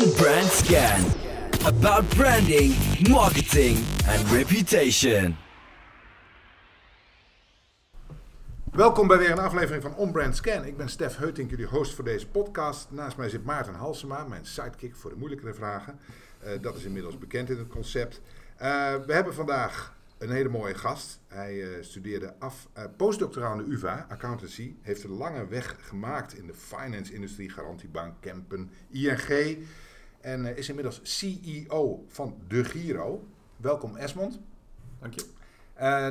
On Brand Scan. About branding, marketing and reputation. Welkom bij weer een aflevering van On Brand Scan. Ik ben Stef Heutink, jullie host voor deze podcast. Naast mij zit Maarten Halsema, mijn sidekick voor de moeilijkere vragen. Uh, dat is inmiddels bekend in het concept. Uh, we hebben vandaag een hele mooie gast. Hij uh, studeerde af uh, postdoctoraal aan de UvA, accountancy. Heeft een lange weg gemaakt in de finance-industrie, garantiebank, Kempen, ING. En uh, is inmiddels CEO van De Giro. Welkom Esmond. Dank je.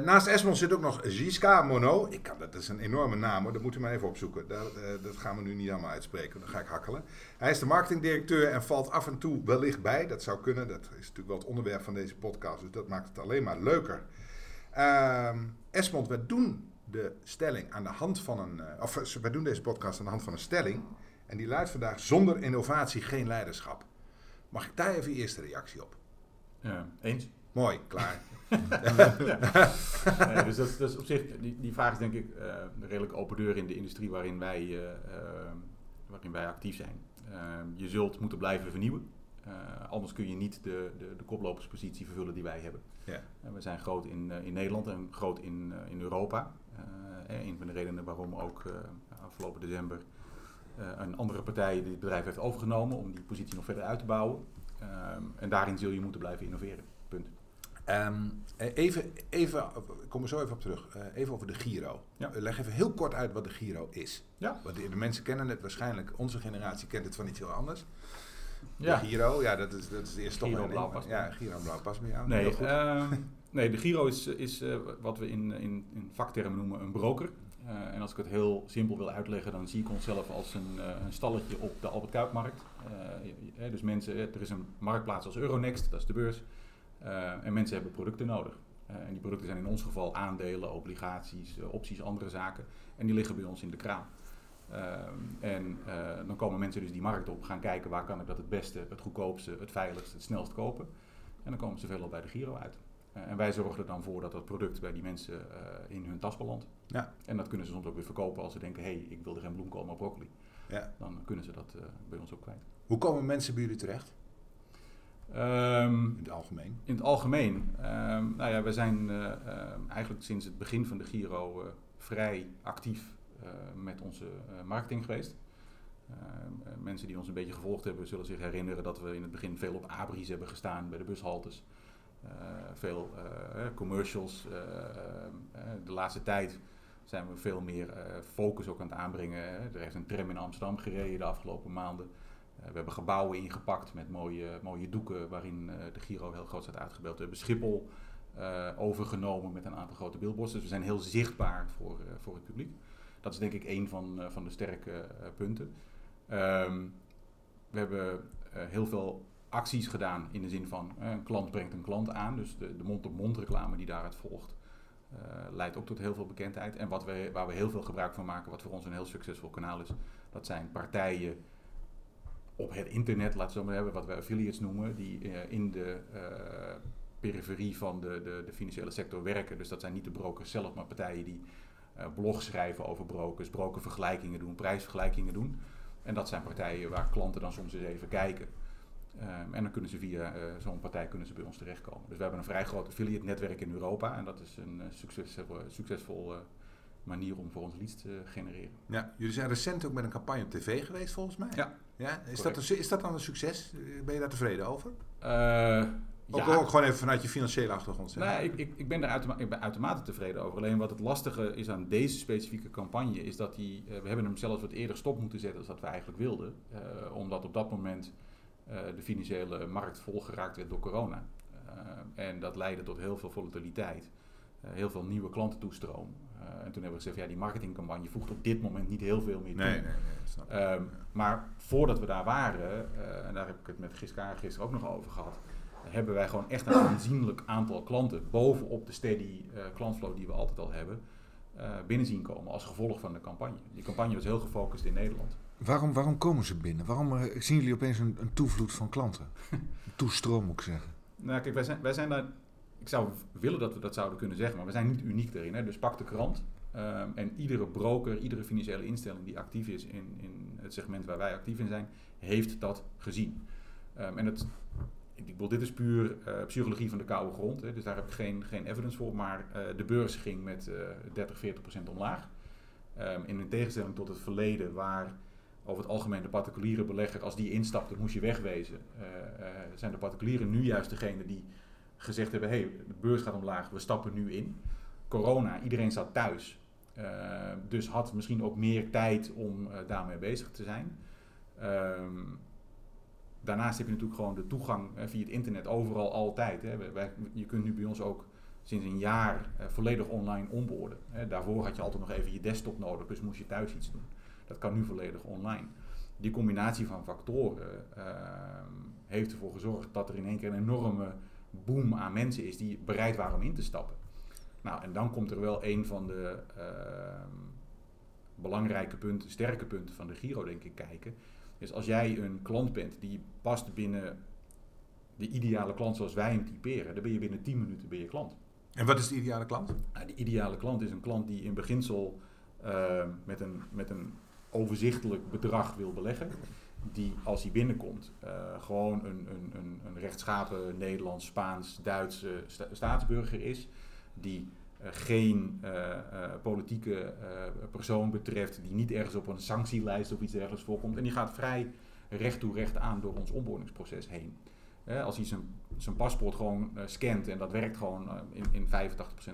naast Esmond zit ook nog Giska Mono. Ik kan, dat is een enorme naam hoor, dat moet u maar even opzoeken. Dat, dat gaan we nu niet allemaal uitspreken, dan ga ik hakkelen. Hij is de marketingdirecteur en valt af en toe wellicht bij. Dat zou kunnen, dat is natuurlijk wel het onderwerp van deze podcast. Dus dat maakt het alleen maar leuker. Uh, Esmond, we doen de stelling aan de hand van een. Of we doen deze podcast aan de hand van een stelling. En die luidt vandaag: zonder innovatie geen leiderschap. Mag ik daar even eerste reactie op? Ja, eens. Mooi, klaar. ja. nee, dus dat, dat, is op zich, die, die vraag is denk ik uh, een redelijk open deur in de industrie waarin wij, uh, waarin wij actief zijn. Ehm, je zult moeten blijven vernieuwen. Uh, anders kun je niet de, de, de koploperspositie vervullen die wij hebben. Ja. Uh, we zijn groot in, uh, in Nederland en groot in, in Europa. een van de redenen waarom ook afgelopen december een andere partij dit bedrijf heeft overgenomen om die positie nog verder uit te bouwen. Ehm, en daarin zul je moeten blijven innoveren. Punt. Um, even, even, ik kom er zo even op terug. Uh, even over de Giro. Ja. Leg even heel kort uit wat de Giro is. Ja. Want de, de mensen kennen het waarschijnlijk, onze generatie kent het van iets heel anders. Ja. De Giro, ja, dat is, dat is de eerste Giro blauw pas. Ja, Giro blauw pas bij jou. Nee, uh, nee, de Giro is, is uh, wat we in, in, in vaktermen noemen een broker. Uh, en als ik het heel simpel wil uitleggen, dan zie ik onszelf als een, een stalletje op de Albert Kuipmarkt. dus mensen, er is een marktplaats als Euronext, dat is de beurs. En mensen hebben producten nodig. En die producten zijn in ons geval aandelen, obligaties, opties, andere zaken. En die liggen bij ons in de kraam. en dan komen mensen dus die markt op, gaan kijken waar kan ik dat het beste, het goedkoopste, het veiligste, het snelst kopen. En dan komen ze veelal bij de Giro uit. En wij zorgen er dan voor dat dat product bij die mensen in hun tas belandt. Ja. En dat kunnen ze soms ook weer verkopen als ze denken, hé, hey, ik wil er geen bloemkool, maar broccoli. Ja. Dan kunnen ze dat bij ons ook kwijt. Hoe komen mensen bij jullie terecht? Um, in het algemeen? In het algemeen. Um, nou ja, we zijn uh, uh, eigenlijk sinds het begin van de Giro uh, vrij actief met onze marketing geweest. Ehm, mensen die ons een beetje gevolgd hebben zullen zich herinneren dat we in het begin veel op abris hebben gestaan bij de bushaltes. Veel commercials. de laatste tijd zijn we veel meer focus ook aan het aanbrengen. Er heeft een tram in Amsterdam gereden de afgelopen maanden. We hebben gebouwen ingepakt met mooie, mooie doeken waarin de Giro heel groot staat uitgebeeld. We hebben Schiphol overgenomen met een aantal grote billboards. Dus we zijn heel zichtbaar voor, voor het publiek. Dat is denk ik een van, van de sterke punten. Um, we hebben heel veel acties gedaan in de zin van een klant brengt een klant aan. Dus de, de mond-op-mond reclame die daaruit volgt. leidt ook tot heel veel bekendheid. En wat we, waar we heel veel gebruik van maken, wat voor ons een heel succesvol kanaal is, dat zijn partijen op het internet, laten we zo maar hebben, wat we affiliates noemen, die uh, in de periferie van de, de, de, financiële sector werken. Dus dat zijn niet de brokers zelf, maar partijen die blogs schrijven over brokers, brokervergelijkingen doen, prijsvergelijkingen doen. En dat zijn partijen waar klanten dan soms eens even kijken. Um, en dan kunnen ze via zo'n partij kunnen ze bij ons terechtkomen. Dus we hebben een vrij groot affiliate netwerk in Europa en dat is een succesvol, succesvol manier om voor ons leads te genereren. Ja, jullie zijn recent ook met een campagne op tv geweest volgens mij. Ja. ja is, dat een, is dat dan een succes? Ben je daar tevreden over? Uh, ook, ja. ook gewoon even vanuit je financiële achtergrond. Nee, ik, ik, ik, ben ik ben uitermate tevreden over. Alleen wat het lastige is aan deze specifieke campagne, is dat die, uh, we hebben hem zelfs wat eerder stop moeten zetten dan dat we eigenlijk wilden. Uh, omdat op dat moment de financiële markt volgeraakt werd door corona. en dat leidde tot heel veel volatiliteit. heel veel nieuwe klantentoestroom. En toen hebben we gezegd, ja, die marketingcampagne voegt op dit moment niet heel veel meer toe. Nee, nee, nee, snap um, maar voordat we daar waren, en daar heb ik het met Giska gisteren ook nog over gehad, hebben wij gewoon echt een aanzienlijk aantal klanten bovenop de steady klantflow die we altijd al hebben, binnen zien komen als gevolg van de campagne. Die campagne was heel gefocust in Nederland. Waarom, waarom komen ze binnen? Waarom zien jullie opeens een, een toevloed van klanten? een toestroom moet ik zeggen. Nou kijk, wij zijn, wij zijn daar ik zou willen dat we dat zouden kunnen zeggen, maar we zijn niet uniek erin. Hè? Dus pak de krant. Um, en iedere broker, iedere financiële instelling die actief is in, in het segment waar wij actief in zijn, heeft dat gezien. Ehm, en het, ik bedoel, dit is puur eh, psychologie van de koude grond. Hè, dus daar heb ik geen, geen evidence voor. Maar eh, de beurs ging met eh 30, 40 procent omlaag. Ehm, in tegenstelling tot het verleden, waar over het algemeen de particuliere belegger, als die instapte, moest je wegwezen. Eh, eh, zijn de particulieren nu juist degene die gezegd hebben: hé, hey, de beurs gaat omlaag, we stappen nu in. Corona, iedereen zat thuis. Eh, dus had misschien ook meer tijd om daarmee bezig te zijn. Ehm, daarnaast heb je natuurlijk gewoon de toegang via het internet overal altijd. Hè. Je kunt nu bij ons ook sinds een jaar volledig online onboarden. Hè. Daarvoor had je altijd nog even je desktop nodig, dus moest je thuis iets doen. Dat kan nu volledig online. Die combinatie van factoren ehm, heeft ervoor gezorgd dat er in één keer een enorme boom aan mensen is die bereid waren om in te stappen. Nou, en dan komt er wel een van de ehm, belangrijke punten, sterke punten van de Giro, denk ik, kijken. Dus als jij een klant bent die past binnen de ideale klant zoals wij hem typeren, dan ben je binnen 10 minuten ben je klant. En wat is de ideale klant? Nou, de ideale klant is een klant die in beginsel eh, met, een, met een overzichtelijk bedrag wil beleggen. Die als hij binnenkomt eh, gewoon een, een, een, een rechtschapen Nederlands, Spaans, Duitse sta- staatsburger is. Die eh, geen eh, politieke persoon betreft, die niet ergens op een sanctielijst of iets dergelijks voorkomt. En die gaat vrij recht toe recht aan door ons onboardingsproces heen. Als hij zijn, paspoort gewoon scant en dat werkt gewoon in, in 85%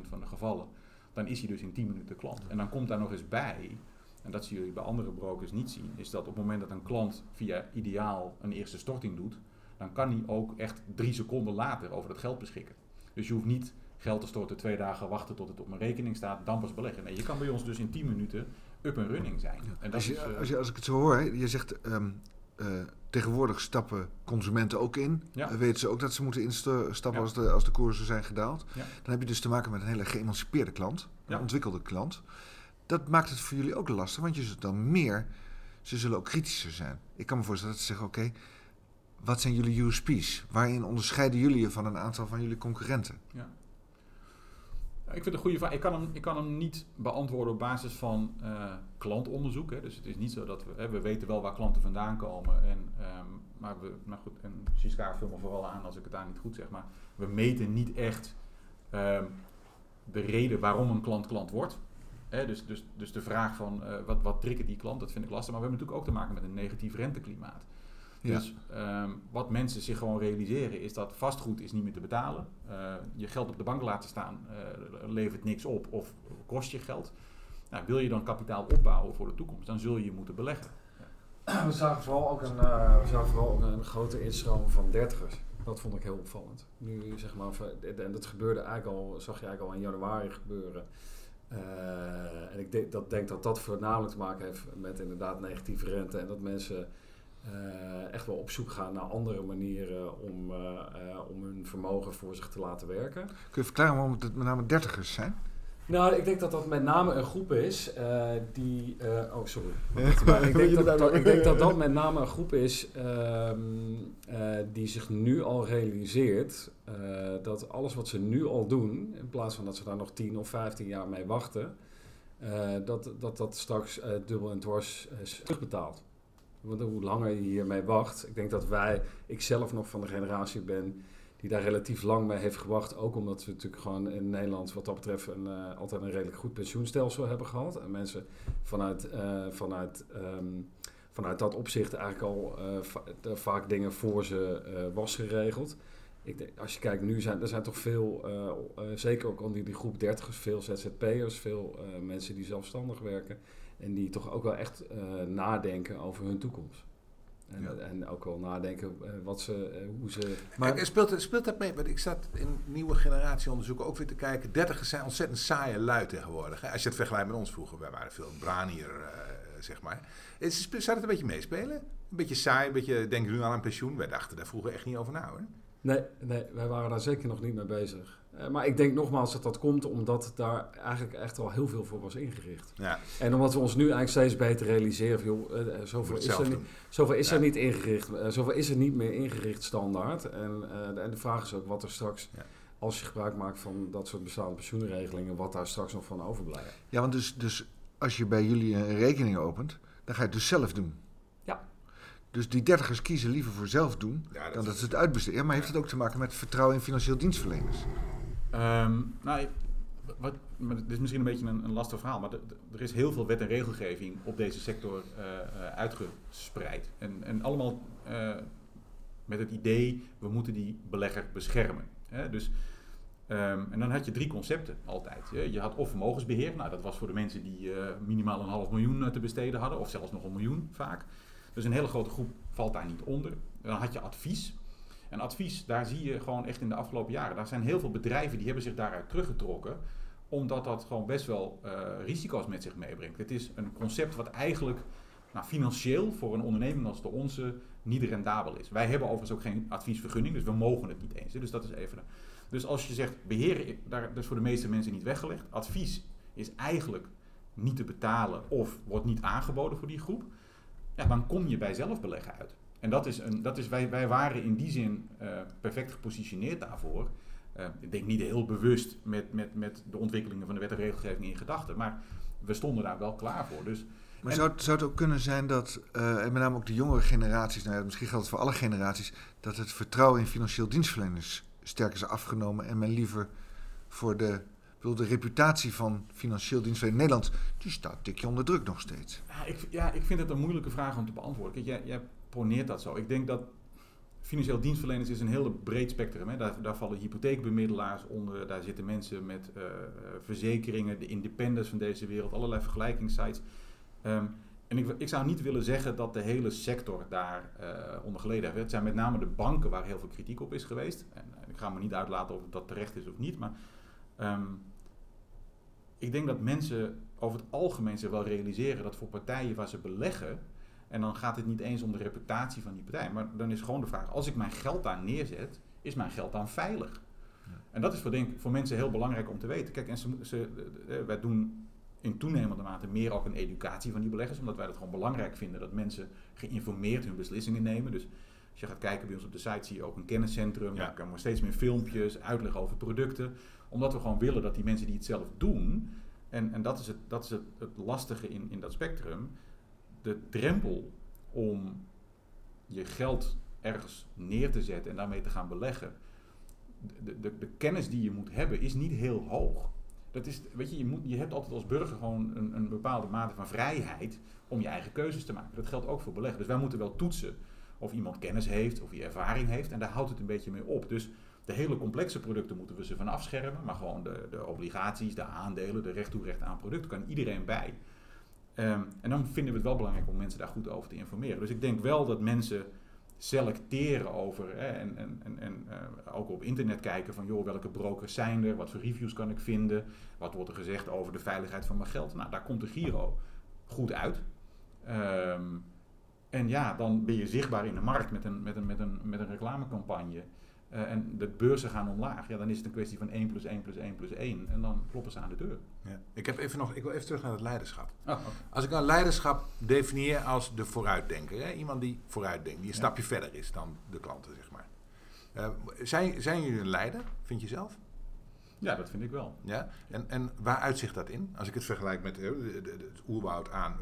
van de gevallen, dan is hij dus in 10 minuten klant. En dan komt daar nog eens bij, en dat zien jullie bij andere brokers niet zien, is dat op het moment dat een klant via Ideaal een eerste storting doet, dan kan hij ook echt drie seconden later over dat geld beschikken. Dus je hoeft niet geld te storten, twee dagen wachten tot het op mijn rekening staat, dan pas beleggen. Nee, je kan bij ons dus in 10 minuten up en running zijn. En dat Als, je, is, eh, als, je, als ik het zo hoor, hè, je zegt ehm, eh, tegenwoordig stappen consumenten ook in. Ja. Eh, weten ze ook dat ze moeten instappen Ja. als, de, als de koersen zijn gedaald. Ja. Dan heb je dus te maken met een hele geëmancipeerde klant, een ontwikkelde klant. Dat maakt het voor jullie ook lastig, want je zult dan meer, ze zullen ook kritischer zijn. Ik kan me voorstellen dat ze zeggen, oké, wat zijn jullie USP's? Waarin onderscheiden jullie je van een aantal van jullie concurrenten? Ik vind het een goede vraag. Ik kan hem, ik kan hem niet beantwoorden op basis van eh, klantonderzoek. Hè. Dus het is niet zo dat we... Hè, we weten wel waar klanten vandaan komen. En, ehm, maar we... Nou goed, en Siska vul me vooral aan als ik het daar niet goed zeg. Maar we meten niet echt ehm, de reden waarom een klant klant wordt. Dus, dus, dus de vraag van eh, wat, wat triggert die klant, dat vind ik lastig. Maar we hebben natuurlijk ook te maken met een negatief renteklimaat. Ja. Dus ehm, wat mensen zich gewoon realiseren is dat vastgoed is niet meer te betalen. Eh, je geld op de bank laten staan eh, levert niks op of kost je geld. Nou, wil je dan kapitaal opbouwen voor de toekomst, dan zul je moeten beleggen. We zagen vooral ook een, we zagen vooral ook een grote instroom van dertigers. Dat vond ik heel opvallend. Nu zeg maar, en dat gebeurde eigenlijk al, zag je eigenlijk al in januari gebeuren. Eh, en ik denk dat, denk dat dat voornamelijk te maken heeft met inderdaad negatieve rente. En dat mensen eh, echt wel op zoek gaan naar andere manieren om, eh, om hun vermogen voor zich te laten werken. Kun je verklaren waarom het met name dertigers zijn? Nou, ik denk dat dat met name een groep is eh, die. eh, oh, sorry. Ik, denk dat, dat- wil. ik denk dat dat met name een groep is ehm, eh, die zich nu al realiseert dat alles wat ze nu al doen, in plaats van dat ze daar nog 10 of 15 jaar mee wachten, dat, dat dat straks dubbel en dwars is terugbetaald. Want hoe langer je hiermee wacht, ik denk dat wij, ik zelf nog van de generatie ben die daar relatief lang mee heeft gewacht. Ook omdat we natuurlijk gewoon in Nederland wat dat betreft een, eh, altijd een redelijk goed pensioenstelsel hebben gehad. En mensen vanuit, eh, vanuit, ehm, vanuit dat opzicht eigenlijk al eh, va- vaak dingen voor ze was geregeld. Ik denk, als je kijkt, nu zijn er zijn toch veel, zeker ook onder die groep dertigers, veel ZZP'ers, veel mensen die zelfstandig werken. En die toch ook wel echt nadenken over hun toekomst. En, Ja. en ook wel nadenken eh, wat ze, eh, hoe ze Maar speelt, het- speelt dat mee? Want ik zat in nieuwe generatieonderzoeken ook weer te kijken. Dertigers zijn ontzettend saaie lui tegenwoordig. Hè? Als je het vergelijkt met ons vroeger. Wij waren veel branier, eh, zeg maar. Is, zou het een beetje meespelen? Een beetje saai, een beetje, denk nu aan een pensioen. Wij dachten daar vroeger echt niet over na hoor. Nee, nee, wij waren daar zeker nog niet mee bezig. Eh, maar ik denk nogmaals dat dat komt omdat daar eigenlijk echt al heel veel voor was ingericht. Ja, En omdat we ons nu eigenlijk steeds beter realiseren, van, joh, eh, eh, zoveel is, er niet, zoveel is Ja. er niet ingericht. zoveel is er niet meer ingericht standaard. En, eh, de- en de vraag is ook wat er straks, Ja. als je gebruik maakt van dat soort bestaande pensioenregelingen, wat daar straks nog van overblijft. Ja, want dus, dus als je bij jullie een rekening opent, dan ga je het dus zelf doen. Ja. Dus die dertigers kiezen liever voor zelf doen Ja, dat dan is- dat ze het uitbesteden. Ja, maar heeft het ook te maken met vertrouwen in financieel dienstverleners? Ehm, nou, wat, dit is misschien een beetje een, een lastig verhaal, maar er is heel veel wet en regelgeving op deze sector eh, eh, uitgespreid. En, en allemaal eh, met het idee, we moeten die belegger beschermen. Hè? Dus, ehm, en dan had je drie concepten altijd. Je, had of vermogensbeheer, nou, dat was voor de mensen die minimaal een half miljoen te besteden hadden, of zelfs nog een miljoen vaak. Dus een hele grote groep valt daar niet onder. Dan had je advies. En advies, daar zie je gewoon echt in de afgelopen jaren. Daar zijn heel veel bedrijven die hebben zich daaruit teruggetrokken. Omdat dat gewoon best wel eh, risico's met zich meebrengt. Het is een concept wat eigenlijk nou, financieel voor een onderneming als de onze niet rendabel is. Wij hebben overigens ook geen adviesvergunning, dus we mogen het niet eens. Dus dat is even. Dus als je zegt beheren, daar, dat is voor de meeste mensen niet weggelegd. Advies is eigenlijk niet te betalen of wordt niet aangeboden voor die groep. Ja, dan kom je bij zelfbeleggen uit. En dat is een, dat is, wij, wij waren in die zin eh, perfect gepositioneerd daarvoor. Eh, ik denk niet heel bewust met, met, met de ontwikkelingen van de wet en regelgeving in gedachten, maar we stonden daar wel klaar voor. Dus Maar zou, het, zou het ook kunnen zijn dat, eh, en met name ook de jongere generaties, nou ja, misschien geldt het voor alle generaties, dat het vertrouwen in financieel dienstverleners sterk is afgenomen en men liever voor de, bedoel, de reputatie van financieel dienstverlener in Nederland, die staat tikje onder druk nog steeds. Ja, ik, ja, ik vind het een moeilijke vraag om te beantwoorden. Kijk, jij, jij poneert dat zo. Ik denk dat financieel dienstverleners is een heel breed spectrum. Hè. Daar, daar vallen hypotheekbemiddelaars onder. Daar zitten mensen met eh, eh, verzekeringen, de independents van deze wereld, allerlei vergelijkingssites. Ehm, en ik, ik zou niet willen zeggen dat de hele sector daar eh, onder geleden heeft. Het zijn met name de banken waar heel veel kritiek op is geweest. En, ik ga me niet uitlaten of dat terecht is of niet. Maar ehm, ik denk dat mensen over het algemeen zich wel realiseren dat voor partijen waar ze beleggen, en dan gaat het niet eens om de reputatie van die partij, maar dan is gewoon de vraag: als ik mijn geld daar neerzet, is mijn geld dan veilig? En dat is voor, denk, voor mensen heel belangrijk om te weten. Kijk, en ze, ze, eh, wij doen in toenemende mate meer ook een educatie van die beleggers, omdat wij het gewoon belangrijk vinden dat mensen geïnformeerd hun beslissingen nemen. Dus als je gaat kijken bij ons op de site, zie je ook een kenniscentrum. Ja. Ja. Dan komen steeds meer filmpjes, uitleg over producten. Omdat we gewoon willen dat die mensen die het zelf doen, en, en dat is het, dat is het, het lastige in, in dat spectrum, de drempel om je geld ergens neer te zetten en daarmee te gaan beleggen, de, de, de kennis die je moet hebben is niet heel hoog. Dat is, weet je, je, moet, je hebt altijd als burger gewoon een, een bepaalde mate van vrijheid om je eigen keuzes te maken. Dat geldt ook voor beleggen. Dus wij moeten wel toetsen of iemand kennis heeft, of hij ervaring heeft. En daar houdt het een beetje mee op. Dus de hele complexe producten moeten we ze van afschermen. Maar gewoon de, de obligaties, de aandelen, de recht toe recht aan producten, kan iedereen bij. Ehm, en dan vinden we het wel belangrijk om mensen daar goed over te informeren. Dus ik denk wel dat mensen selecteren over en, en, en eh, ook op internet kijken van joh, welke brokers zijn er, wat voor reviews kan ik vinden, wat wordt er gezegd over de veiligheid van mijn geld. Nou, daar komt de Giro goed uit. Ehm, en ja, dan ben je zichtbaar in de markt met een, met een, met een, met een reclamecampagne. Eh, en de beurzen gaan omlaag. Ja, dan is het een kwestie van 1 plus 1 plus 1 plus 1. En dan kloppen ze aan de deur. Ja. Ik, heb even nog, ik wil even terug naar het leiderschap. Oh, Als ik nou leiderschap definieer als de vooruitdenker, hè? iemand die vooruitdenkt, die een Ja. stapje verder is dan de klanten, zeg maar. Eh, zijn, zijn jullie een leider, vind je zelf? Ja, dat vind ik wel. Ja? En, en waar uitzicht dat in? Als ik het vergelijk met eh, het oerwoud aan,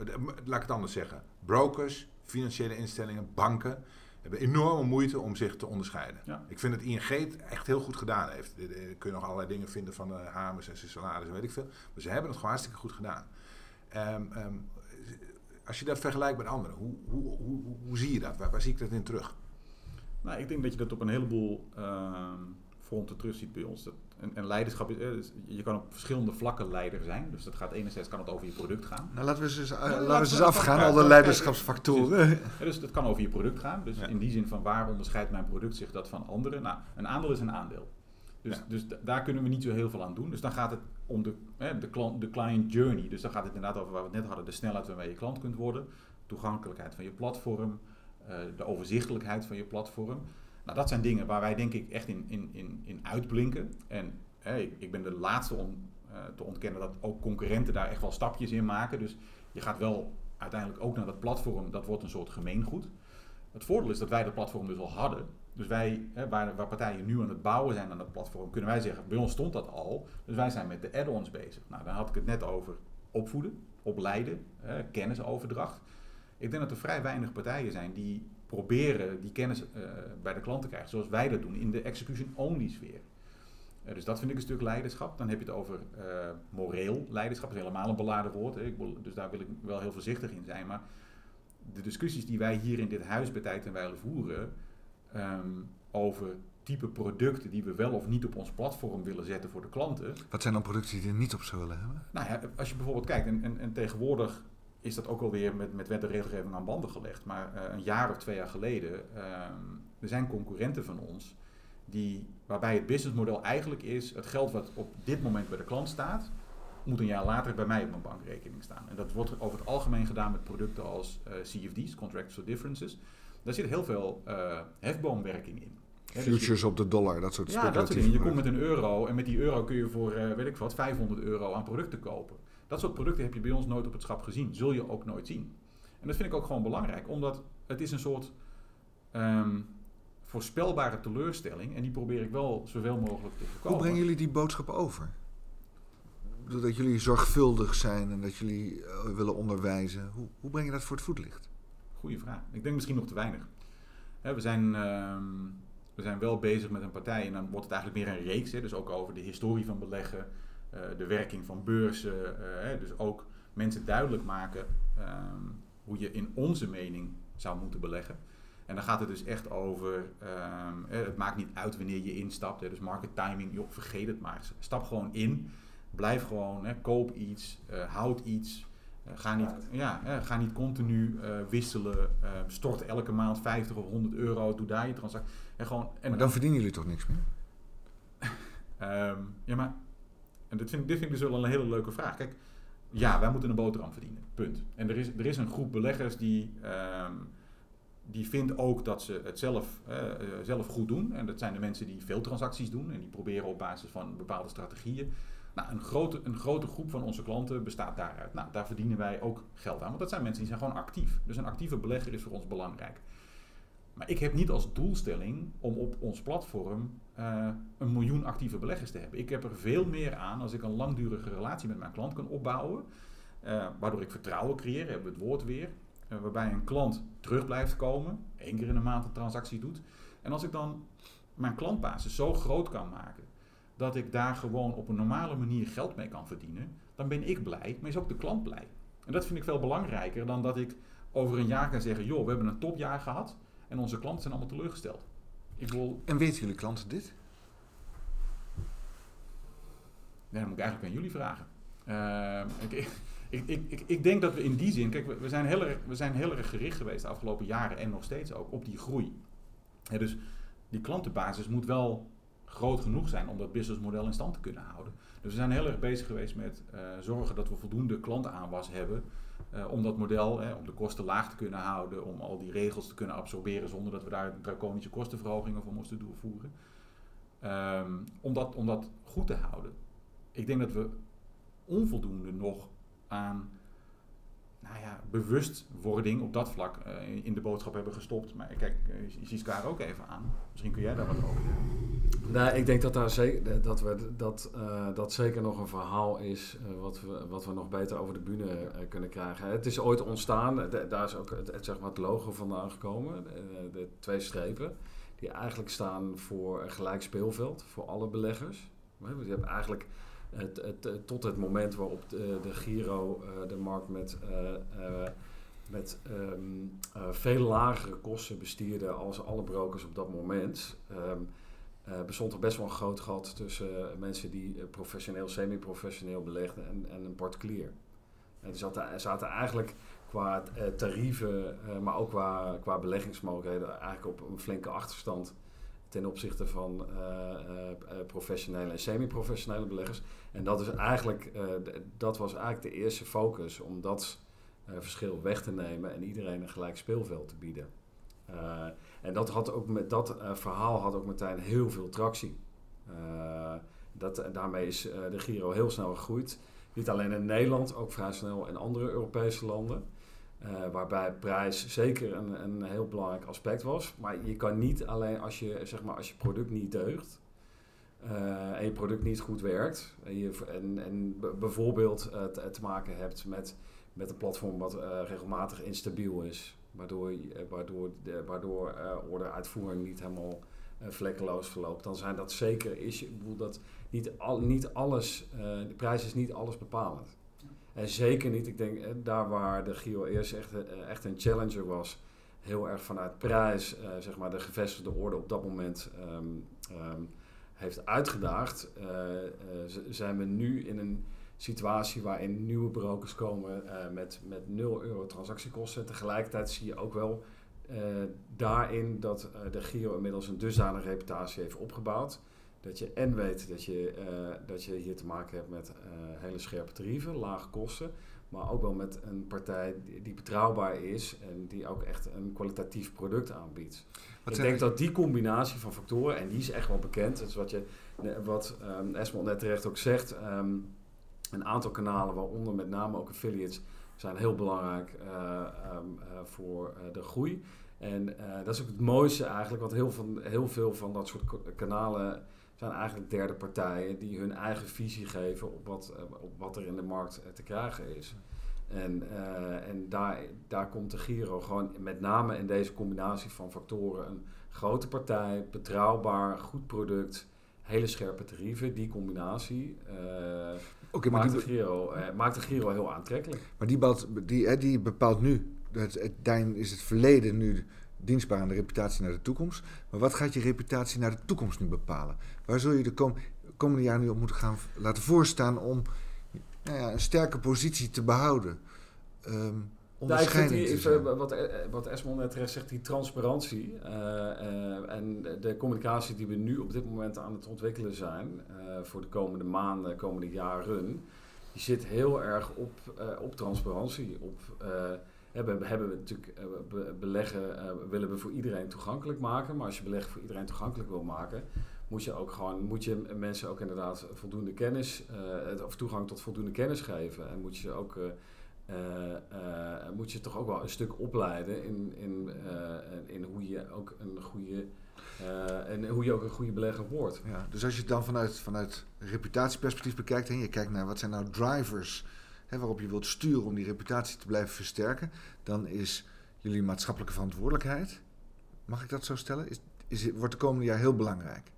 laat ik het anders zeggen. Brokers, financiële instellingen, banken hebben enorme moeite om zich te onderscheiden. Ja. Ik vind dat ING het echt heel goed gedaan heeft. Er kun je nog allerlei dingen vinden van de Hamers en zijn salaris en weet ik veel. Maar ze hebben het gewoon hartstikke goed gedaan. Ehm, ehm, als je dat vergelijkt met anderen, hoe, hoe, hoe, hoe, zie je dat? Waar, waar zie ik dat in terug? Nou, ik denk dat je dat op een heleboel ehm, fronten terug ziet bij ons. Dat, en, en leiderschap, is, eh, dus je kan op verschillende vlakken leider zijn. Dus dat gaat enerzijds kan het over je product gaan. Nou, laten we eens, uh, laten we eens afgaan, al de leiderschapsfactoren. Dus het kan over je product gaan. Dus Ja. in die zin van waar onderscheidt mijn product zich dat van anderen? Nou, een aandeel is een aandeel. Dus, Ja. dus da- daar kunnen we niet zo heel veel aan doen. Dus dan gaat het om de, hè, de, klant, de client journey. Dus dan gaat het inderdaad over waar we het net hadden. De snelheid waarmee je klant kunt worden. Toegankelijkheid van je platform. eh, de overzichtelijkheid van je platform. Nou, dat zijn dingen waar wij denk ik echt in, in, in, in uitblinken. En ik, ben de laatste om eh, te ontkennen dat ook concurrenten daar echt wel stapjes in maken. Dus je gaat wel uiteindelijk ook naar dat platform. Dat wordt een soort gemeengoed. Het voordeel is dat wij dat platform dus al hadden. Dus wij, hè, waar, waar partijen nu aan het bouwen zijn aan dat platform, kunnen wij zeggen, bij ons stond dat al. Dus wij zijn met de add-ons bezig. Nou, dan had ik het net over opvoeden, opleiden, hè, kennisoverdracht. Ik denk dat er vrij weinig partijen zijn die proberen die kennis eh, bij de klant te krijgen, zoals wij dat doen in de execution-only sfeer. Eh, dus dat vind ik een stuk leiderschap. Dan heb je het over eh, moreel leiderschap. Dat is helemaal een beladen woord. Hè. Ik wil, dus daar wil ik wel heel voorzichtig in zijn. Maar de discussies die wij hier in dit huis bij Tijd en Wijle voeren... ehm, over type producten die we wel of niet op ons platform willen zetten voor de klanten. Wat zijn dan producten die er niet op zou willen hebben? Nou ja, als je bijvoorbeeld kijkt, en, en, en tegenwoordig is dat ook alweer met, met wet en regelgeving aan banden gelegd. Maar eh, een jaar of twee jaar geleden, ehm, er zijn concurrenten van ons die, waarbij het businessmodel eigenlijk is, het geld wat op dit moment bij de klant staat, moet een jaar later bij mij op mijn bankrekening staan. En dat wordt over het algemeen gedaan met producten als eh, CFD's, Contracts for Differences. Daar zit heel veel eh, hefboomwerking in. Dus Futures op de dollar, dat soort ja, dat soort dingen. Je komt met een euro en met die euro kun je voor, weet ik wat, 500 euro aan producten kopen. Dat soort producten heb je bij ons nooit op het schap gezien. Zul je ook nooit zien. En dat vind ik ook gewoon belangrijk, omdat het is een soort ehm, voorspelbare teleurstelling. En die probeer ik wel zoveel mogelijk te voorkomen. Hoe brengen jullie die boodschap over? Dat jullie zorgvuldig zijn en dat jullie eh, willen onderwijzen. Hoe, hoe breng je dat voor het voetlicht? Goeie vraag. Ik denk misschien nog te weinig. Hè, we, zijn, ehm, we zijn wel bezig met een partij en dan wordt het eigenlijk meer een reeks. Hè, dus ook over de historie van beleggen, de werking van beurzen. eh, hè, dus ook mensen duidelijk maken ehm, hoe je in onze mening zou moeten beleggen. En dan gaat het dus echt over, ehm, hè, het maakt niet uit wanneer je instapt. Hè, dus market timing, joh, vergeet het maar. Stap gewoon in. Blijf gewoon, hè, koop iets, eh, houd iets. Eh, ga, niet, ja, hè, ga niet continu eh, wisselen. eh, stort elke maand 50 of 100 euro. Doe daar je transactie. En gewoon, en Maar dan verdienen jullie toch niks meer? Ehm, ja, maar en dit vind, ik- dus wel een hele leuke vraag. Kijk, ja, wij moeten een boterham verdienen. Punt. En er is, er is een groep beleggers die, ehm, die vindt ook dat ze het zelf, eh, eh, zelf goed doen. En dat zijn de mensen die veel transacties doen en die proberen op basis van bepaalde strategieën. Nou, een grote, een grote groep van onze klanten bestaat daaruit. Nou, daar verdienen wij ook geld aan. Want dat zijn mensen die zijn gewoon actief. Dus een actieve belegger is voor ons belangrijk. Maar ik heb niet als doelstelling om op ons platform eh, een miljoen actieve beleggers te hebben. Ik heb er veel meer aan als ik een langdurige relatie met mijn klant kan opbouwen. eh, waardoor ik vertrouwen creëer, hebben we het woord weer. eh, waarbij een klant terug blijft komen, één keer in de maand een transactie doet. En als ik dan mijn klantbasis zo groot kan maken dat ik daar gewoon op een normale manier geld mee kan verdienen, dan ben ik blij, maar is ook de klant blij. En dat vind ik veel belangrijker dan dat ik over een jaar kan zeggen: joh, we hebben een topjaar gehad en onze klanten zijn allemaal teleurgesteld. Ik wil, En weten jullie klanten dit? Nee, dat moet ik eigenlijk aan jullie vragen. Ehm, ik, ik, ik, ik, denk dat we in die zin, kijk, we, we, zijn heel erg, we zijn heel erg gericht geweest de afgelopen jaren en nog steeds ook op die groei. Dus die klantenbasis moet wel groot genoeg zijn om dat businessmodel in stand te kunnen houden. Dus we zijn heel erg bezig geweest met eh, zorgen dat we voldoende klantenaanwas hebben. Eh, om dat model, eh, om de kosten laag te kunnen houden, om al die regels te kunnen absorberen zonder dat we daar draconische kostenverhogingen voor moesten doorvoeren. Ehm, om, dat, om dat goed te houden ik denk dat we onvoldoende nog aan nou ja, bewustwording op dat vlak eh, in de boodschap hebben gestopt. Maar kijk, je ziet elkaar ook even aan. Misschien kun jij daar wat over zeggen. Nou, ik denk dat daar zeker, dat, we, dat, uh, dat zeker nog een verhaal is uh, wat, we, wat we nog beter over de bühne uh, kunnen krijgen. Het is ooit ontstaan, daar is ook het, zeg maar het logo vandaan gekomen, de, de twee strepen, die eigenlijk staan voor een gelijk speelveld voor alle beleggers. Je hebt eigenlijk het, tot het moment waarop de, de Giro de markt met, met um, veel lagere kosten bestierde als alle brokers op dat moment, um, bestond er best wel een groot gat tussen mensen die professioneel, semi-professioneel belegden en, en een particulier. En er zaten, eigenlijk qua tarieven, maar ook qua, qua beleggingsmogelijkheden eigenlijk op een flinke achterstand ten opzichte van uh, uh, professionele en semi-professionele beleggers. En dat, is eigenlijk, uh, dat was eigenlijk de eerste focus om dat verschil weg te nemen en iedereen een gelijk speelveld te bieden. En dat, had ook met, dat verhaal had ook meteen heel veel tractie. dat, daarmee is de Giro heel snel gegroeid. Niet alleen in Nederland, ook vrij snel in andere Europese landen. Waarbij prijs zeker een, een heel belangrijk aspect was. Maar je kan niet alleen als je, zeg maar, als je product niet deugt en je product niet goed werkt. En, je, en, en bijvoorbeeld te, te, maken hebt met, met een platform wat regelmatig instabiel is. Waardoor, eh, waardoor, de, waardoor eh orderuitvoering niet helemaal eh, vlekkeloos verloopt, dan zijn dat zeker is. Ik bedoel dat niet, al, niet alles, de prijs is niet alles bepalend. En zeker niet, ik denk, daar waar de Giro eerst echt, echt een challenger was, heel erg vanuit prijs, zeg maar, de gevestigde orde op dat moment ehm, ehm, heeft uitgedaagd, zijn we nu in een situatie waarin nieuwe brokers komen eh, met, met 0 euro transactiekosten. Tegelijkertijd zie je ook wel eh, daarin dat eh, de Giro inmiddels een dusdanige reputatie heeft opgebouwd. Dat je en weet dat je, dat je hier te maken hebt met hele scherpe tarieven, lage kosten. Maar ook wel met een partij die, die betrouwbaar is en die ook echt een kwalitatief product aanbiedt. Wat ik denk dat die combinatie van factoren, en die is echt wel bekend, dat is wat, je, wat ehm Esmond net terecht ook zegt. ehm, een aantal kanalen, waaronder met name ook affiliates, zijn heel belangrijk eh, ehm, eh, voor eh, de groei. En dat is ook het mooiste eigenlijk, want heel, van, heel veel van dat soort kanalen zijn eigenlijk derde partijen die hun eigen visie geven op wat, op wat er in de markt te krijgen is. En, en daar, daar komt de Giro gewoon met name in deze combinatie van factoren een grote partij, betrouwbaar, goed product, hele scherpe tarieven. Die combinatie eh, maakt, die, de Giro, eh, maakt de Giro heel aantrekkelijk. maar die, bepaalt, die, hè, die bepaalt nu, het, het, is het verleden nu dienstbaar aan de reputatie naar de toekomst. Maar wat gaat je reputatie naar de toekomst nu bepalen? Waar zul je de kom- komende jaren nu op moeten gaan laten voorstaan om nou ja, een sterke positie te behouden? Nou, die, te zijn. eh, wat, eh, wat Esmond net terecht zegt, die transparantie eh, en de communicatie die we nu op dit moment aan het ontwikkelen zijn voor de komende maanden, komende jaren, die zit heel erg op, op transparantie. Op, hebben, hebben we natuurlijk be- beleggen willen we voor iedereen toegankelijk maken, maar als je beleggen voor iedereen toegankelijk wil maken, moet je ook gewoon moet je mensen ook inderdaad voldoende kennis of toegang tot voldoende kennis geven en moet je ook eh, moet je toch ook wel een stuk opleiden in, in, eh, in hoe je ook een goede en hoe je ook een goede belegger wordt. Ja, dus als je het dan vanuit, vanuit reputatieperspectief bekijkt en je kijkt naar wat zijn nou drivers hè, waarop je wilt sturen om die reputatie te blijven versterken, dan is jullie maatschappelijke verantwoordelijkheid, mag ik dat zo stellen, is, is, wordt de komende jaar heel belangrijk.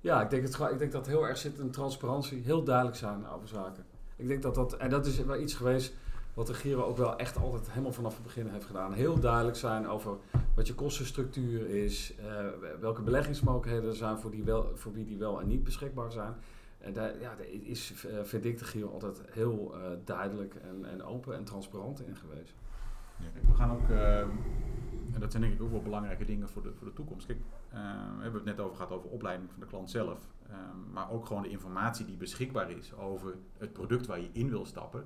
Ja, ik denk, het, ik denk dat heel erg zit in transparantie, heel duidelijk zijn over zaken. Ik denk dat dat, en dat is wel iets geweest wat de Giro ook wel echt altijd helemaal vanaf het begin heeft gedaan. Heel duidelijk zijn over wat je kostenstructuur is, eh, welke beleggingsmogelijkheden er zijn voor, die wel, voor wie die wel en niet beschikbaar zijn. En daar, ja, is, eh, vind ik de Giro altijd heel eh, duidelijk en, en open en transparant in geweest. We gaan ook, en dat zijn denk ik ook wel belangrijke dingen voor de, voor de toekomst. Kijk, we hebben het net over gehad over opleiding van de klant zelf. ehm, maar ook gewoon de informatie die beschikbaar is over het product waar je in wil stappen.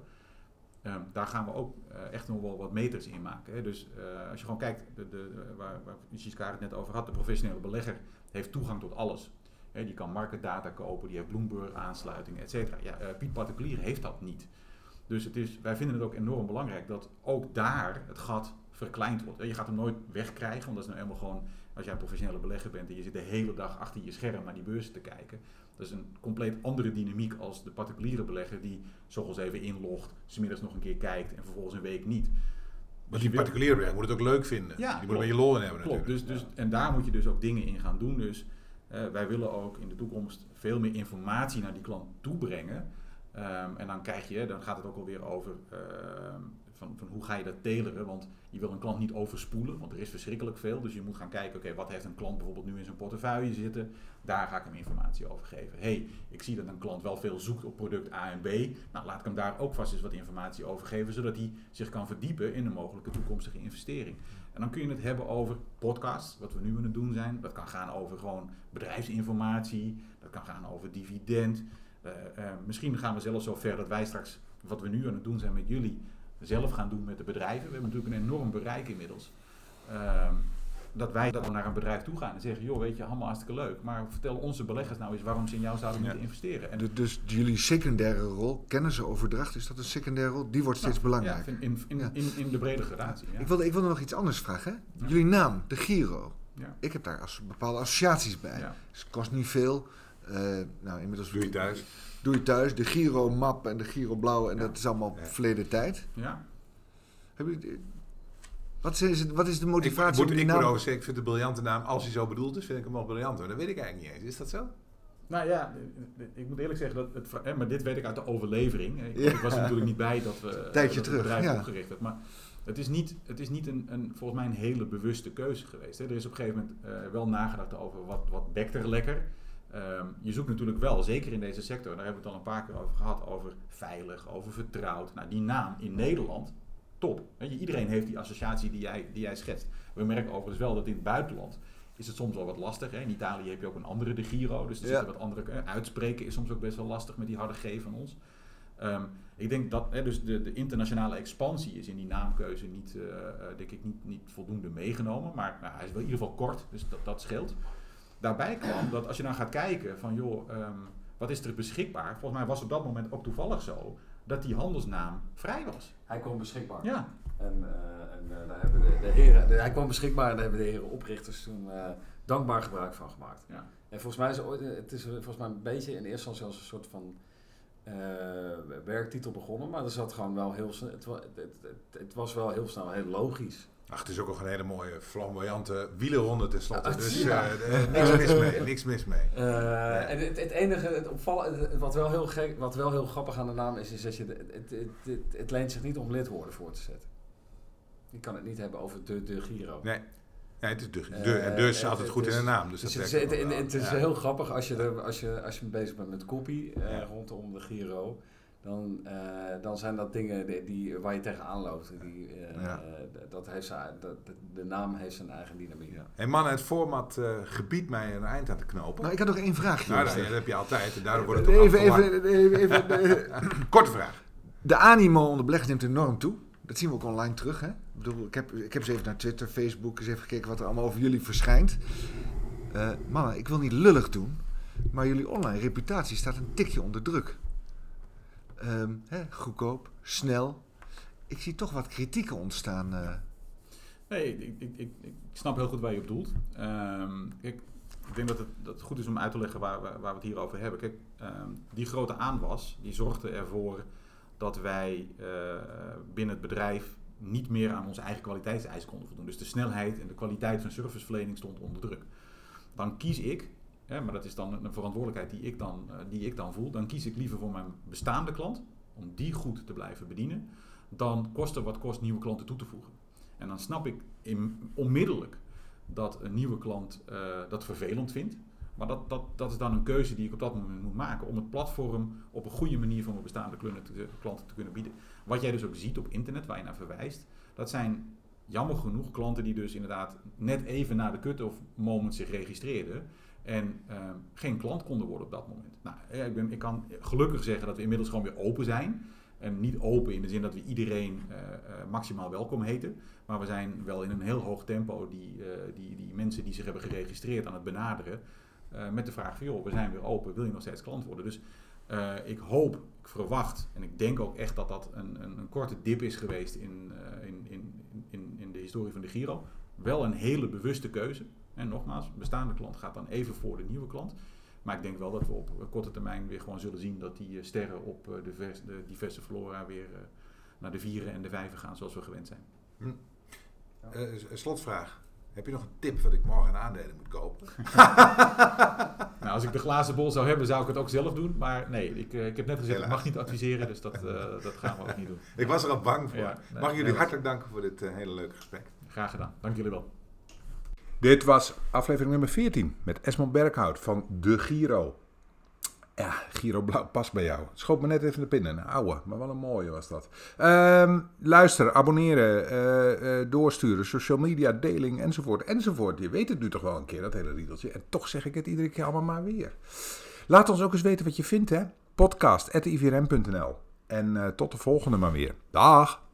Ehm, daar gaan we ook eh, echt nog wel wat meters in maken. Hè. Dus eh, als je gewoon kijkt, de, de, waar, waar Siska het net over had, de professionele belegger heeft toegang tot alles. Hè, die kan marketdata kopen, die heeft Bloomberg aansluiting, et cetera. Ja, eh, Piet Particulier heeft dat niet. Dus het is, wij vinden het ook enorm belangrijk dat ook daar het gat verkleind wordt. Je gaat hem nooit wegkrijgen, want dat is nou helemaal gewoon, als jij een professionele belegger bent en je zit de hele dag achter je scherm naar die beurzen te kijken. Dat is een compleet andere dynamiek als de particuliere belegger die s'ochtends even inlogt, smiddags nog een keer kijkt en vervolgens een week niet. Maar je die wil- particuliere belegger moet het ook leuk vinden. Ja, die moet er een beetje lol in hebben Klopt, natuurlijk. dus, dus, en daar moet je dus ook dingen in gaan doen. Dus eh, wij willen ook in de toekomst veel meer informatie naar die klant toebrengen. Ehm, en dan krijg je, dan gaat het ook alweer over ehm, van, van hoe ga je dat teleren. Want je wil een klant niet overspoelen, want er is verschrikkelijk veel. Dus je moet gaan kijken, oké, wat heeft een klant bijvoorbeeld nu in zijn portefeuille zitten. Daar ga ik hem informatie over geven. hey, ik zie dat een klant wel veel zoekt op product A en B. Nou, laat ik hem daar ook vast eens wat informatie over geven, zodat hij zich kan verdiepen in een mogelijke toekomstige investering. En dan kun je het hebben over podcasts, wat we nu aan het doen zijn. Dat kan gaan over gewoon bedrijfsinformatie. Dat kan gaan over dividend. Eh, eh, misschien gaan we zelfs zo ver dat wij straks, wat we nu aan het doen zijn met jullie, zelf gaan doen met de bedrijven. We hebben natuurlijk een enorm bereik inmiddels. Ehm, dat wij dan naar een bedrijf toe gaan en zeggen, joh, weet je, allemaal hartstikke leuk. Maar vertel onze beleggers nou eens waarom ze in jou zouden Ja. moeten investeren. En Dus, dus jullie secundaire rol, kennissenoverdracht, is dat een secundaire rol? Die wordt steeds Ja, belangrijker. in, in, in, Ja. in, in de brede gradatie. Ja. Ik, wilde, ik wilde nog iets anders vragen. Hè? Ja. Jullie naam, de Giro. Ja. Ik heb daar als bepaalde associaties bij. Ja. Dus het kost niet veel. Eh, nou, inmiddels Doe je thuis. Doe je thuis. De Giro map en de Giro blauw en Ja. dat is allemaal Ja. verleden tijd. Ja. Hebben jullie, Wat is, het, wat is de Ik, motivatie moet, ik moet naam... ook zeggen, ik vind het een briljante naam. Als hij zo bedoeld is, vind ik hem wel briljant. Maar dat weet ik eigenlijk niet eens. Is dat zo? Nou ja, ik moet eerlijk zeggen, dat het, hè, maar dit weet ik uit de overlevering. Ik, Ja. ik was er natuurlijk niet bij dat we Tijdje dat het bedrijf ja. opgericht werd. Maar het is niet, het is niet een, een, volgens mij een hele bewuste keuze geweest. Hè. Er is op een gegeven moment eh, wel nagedacht over wat, wat bekt er lekker. Ehm, je zoekt natuurlijk wel, zeker in deze sector, daar hebben we het al een paar keer over gehad, over veilig, over vertrouwd. Nou, die naam in Nederland, top. Weet je, iedereen heeft die associatie die jij, die jij schetst. We merken overigens wel dat in het buitenland is het soms wel wat lastig. Hè? In Italië heb je ook een andere de Giro, dus er Ja. zitten wat andere eh, uitspreken is soms ook best wel lastig met die harde G van ons. Ehm, ik denk dat hè, dus de, de internationale expansie is in die naamkeuze niet, eh, eh, denk ik, niet, niet voldoende meegenomen. Maar nou, hij is wel in ieder geval kort, dus dat, dat scheelt. Daarbij kwam dat als je dan gaat kijken van joh, ehm, wat is er beschikbaar? Volgens mij was op dat moment ook toevallig zo dat die handelsnaam vrij was. Hij kwam beschikbaar. Ja, En, eh, en eh, daar hebben de, de heren, de- hij kwam beschikbaar en daar hebben de heren oprichters toen eh, dankbaar gebruik van gemaakt. ja. En volgens mij is het, ooit- het is volgens mij een beetje in eerste instantie als een soort van werktitel begonnen, maar er zat gewoon wel heel het, het was wel heel snel heel logisch. Ach, het is ook nog een hele mooie, flamboyante wielerronde tenslotte. Ah, Dus ja. eh, eh, niks mis mee. Niks mis mee. Eh, en het, het enige, het opvallen, wat wel, heel gek, wat wel heel grappig aan de naam is, is dat je, de- het, het, het, het leent zich niet om lidwoorden voor te zetten. Je kan het niet hebben over de, de Giro. Nee. Ja, het is de, de, Eh, en dus altijd goed in de naam. Dus Dus dat het, is- het, is heel grappig als je, er, als, je, als je bezig bent met Ja. rondom de Giro. Dan, eh, dan zijn dat dingen die, die, waar je tegenaan loopt. Die, eh, Ja. eh, dat heeft zijn, dat, de, de naam heeft zijn eigen dynamiek. Ja. Hey mannen, het format eh, gebiedt mij een eind aan te knopen. Nou, ik had nog één vraagje. Nou, dat, heb je altijd. En daardoor wordt het ook even, even, even, even, de, Korte vraag. de animo onder beleggers neemt enorm toe. Dat zien we ook online terug. Hè? Ik, bedoel, ik, heb, ik heb eens even naar Twitter, Facebook, eens even gekeken wat er allemaal over jullie verschijnt. Eh, mannen, ik wil niet lullig doen, maar jullie online reputatie staat een tikje onder druk. Ehm, goedkoop, snel. Ik zie toch wat kritieken ontstaan. eh. Nee, ik, ik, ik, ik snap heel goed waar je op doelt. Ehm, ik denk dat het, dat goed is om uit te leggen waar, waar, waar we het hier over hebben. Kijk, ehm, die grote aanwas, die zorgde ervoor dat wij eh, binnen het bedrijf niet meer aan onze eigen kwaliteitseisen konden voldoen. Dus de snelheid en de kwaliteit van serviceverlening stond onder druk. Dan kies ik, hè, maar dat is dan een verantwoordelijkheid die ik, dan, eh, die ik dan voel, dan kies ik liever voor mijn bestaande klant, om die goed te blijven bedienen, dan kosten wat kost nieuwe klanten toe te voegen. En dan snap ik in, onmiddellijk dat een nieuwe klant eh, dat vervelend vindt. Maar dat, dat, dat is dan een keuze die ik op dat moment moet maken om het platform op een goede manier voor mijn bestaande klanten te, klanten te kunnen bieden. Wat jij dus ook ziet op internet, waar je naar verwijst, dat zijn jammer genoeg klanten die dus inderdaad net even na de cut-off moment zich registreerden en eh, geen klant konden worden op dat moment. Nou, eh, ik, ben, ik kan gelukkig zeggen dat we inmiddels gewoon weer open zijn. En niet open in de zin dat we iedereen eh, eh, maximaal welkom heten. Maar we zijn wel in een heel hoog tempo die, die, die mensen die zich hebben geregistreerd aan het benaderen. met de vraag van joh, we zijn weer open, wil je nog steeds klant worden? Dus ik hoop, ik verwacht en ik denk ook echt dat dat een, een, een korte dip is geweest in, in, in, in, in de historie van de Giro. Wel een hele bewuste keuze. En nogmaals, bestaande klant gaat dan even voor de nieuwe klant. Maar ik denk wel dat we op eh, korte termijn weer gewoon zullen zien dat die eh, sterren op eh, de, vers- de diverse flora weer naar de vieren en de vijven gaan zoals we gewend zijn. Eh, een slotvraag. Heb je nog een tip wat ik morgen aan aandelen moet kopen? Nou, als ik de glazen bol zou hebben, zou ik het ook zelf doen. Maar nee, ik, ik heb net gezegd, ik mag niet adviseren, dus dat, eh, dat gaan we ook niet doen. Ik was er al bang voor. Ja, nee, Mag ik jullie nee, hartelijk danken voor dit hele leuke gesprek. Graag gedaan. Dank jullie wel. Dit was aflevering nummer 14 met Esmond Berghout van De Giro. Ja, Giro Blauw past bij jou. Schoot me net even de pinnen. Oude, maar wel een mooie was dat. Ehm, luister, abonneren, eh, eh, doorsturen, social media, deling enzovoort enzovoort. Je weet het nu toch wel een keer, dat hele riedeltje. En toch zeg ik het iedere keer allemaal maar weer. Laat ons ook eens weten wat je vindt, hè. Podcast.ivrm.nl En eh, tot de volgende maar weer. Dag!